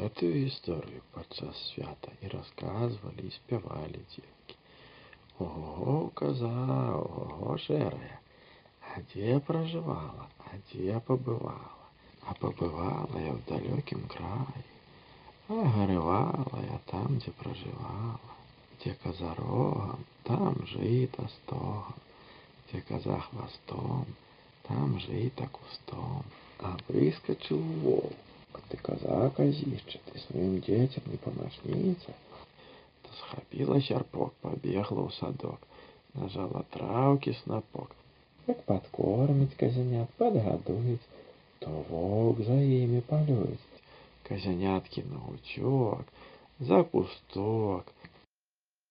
гэтую гісторыю падчас свята і расказвалі і спявалі дзеткі. Ого, каза, ого, шэрая, а дзе пражывала, а дзе пабывала? А побывала я в далеком крае, а горевала я там, где проживала, где коза рогом, там жито стогом, где коза хвостом, там жито кустом. А выскочил волк, ты коза козище, ты своим детям не помощница. То схопила серпок, побегла в садок, нажала травки снопок. Как подкормить козенят, подгодуить, то волк за ими полюет. Козенятки на утек, за кусток,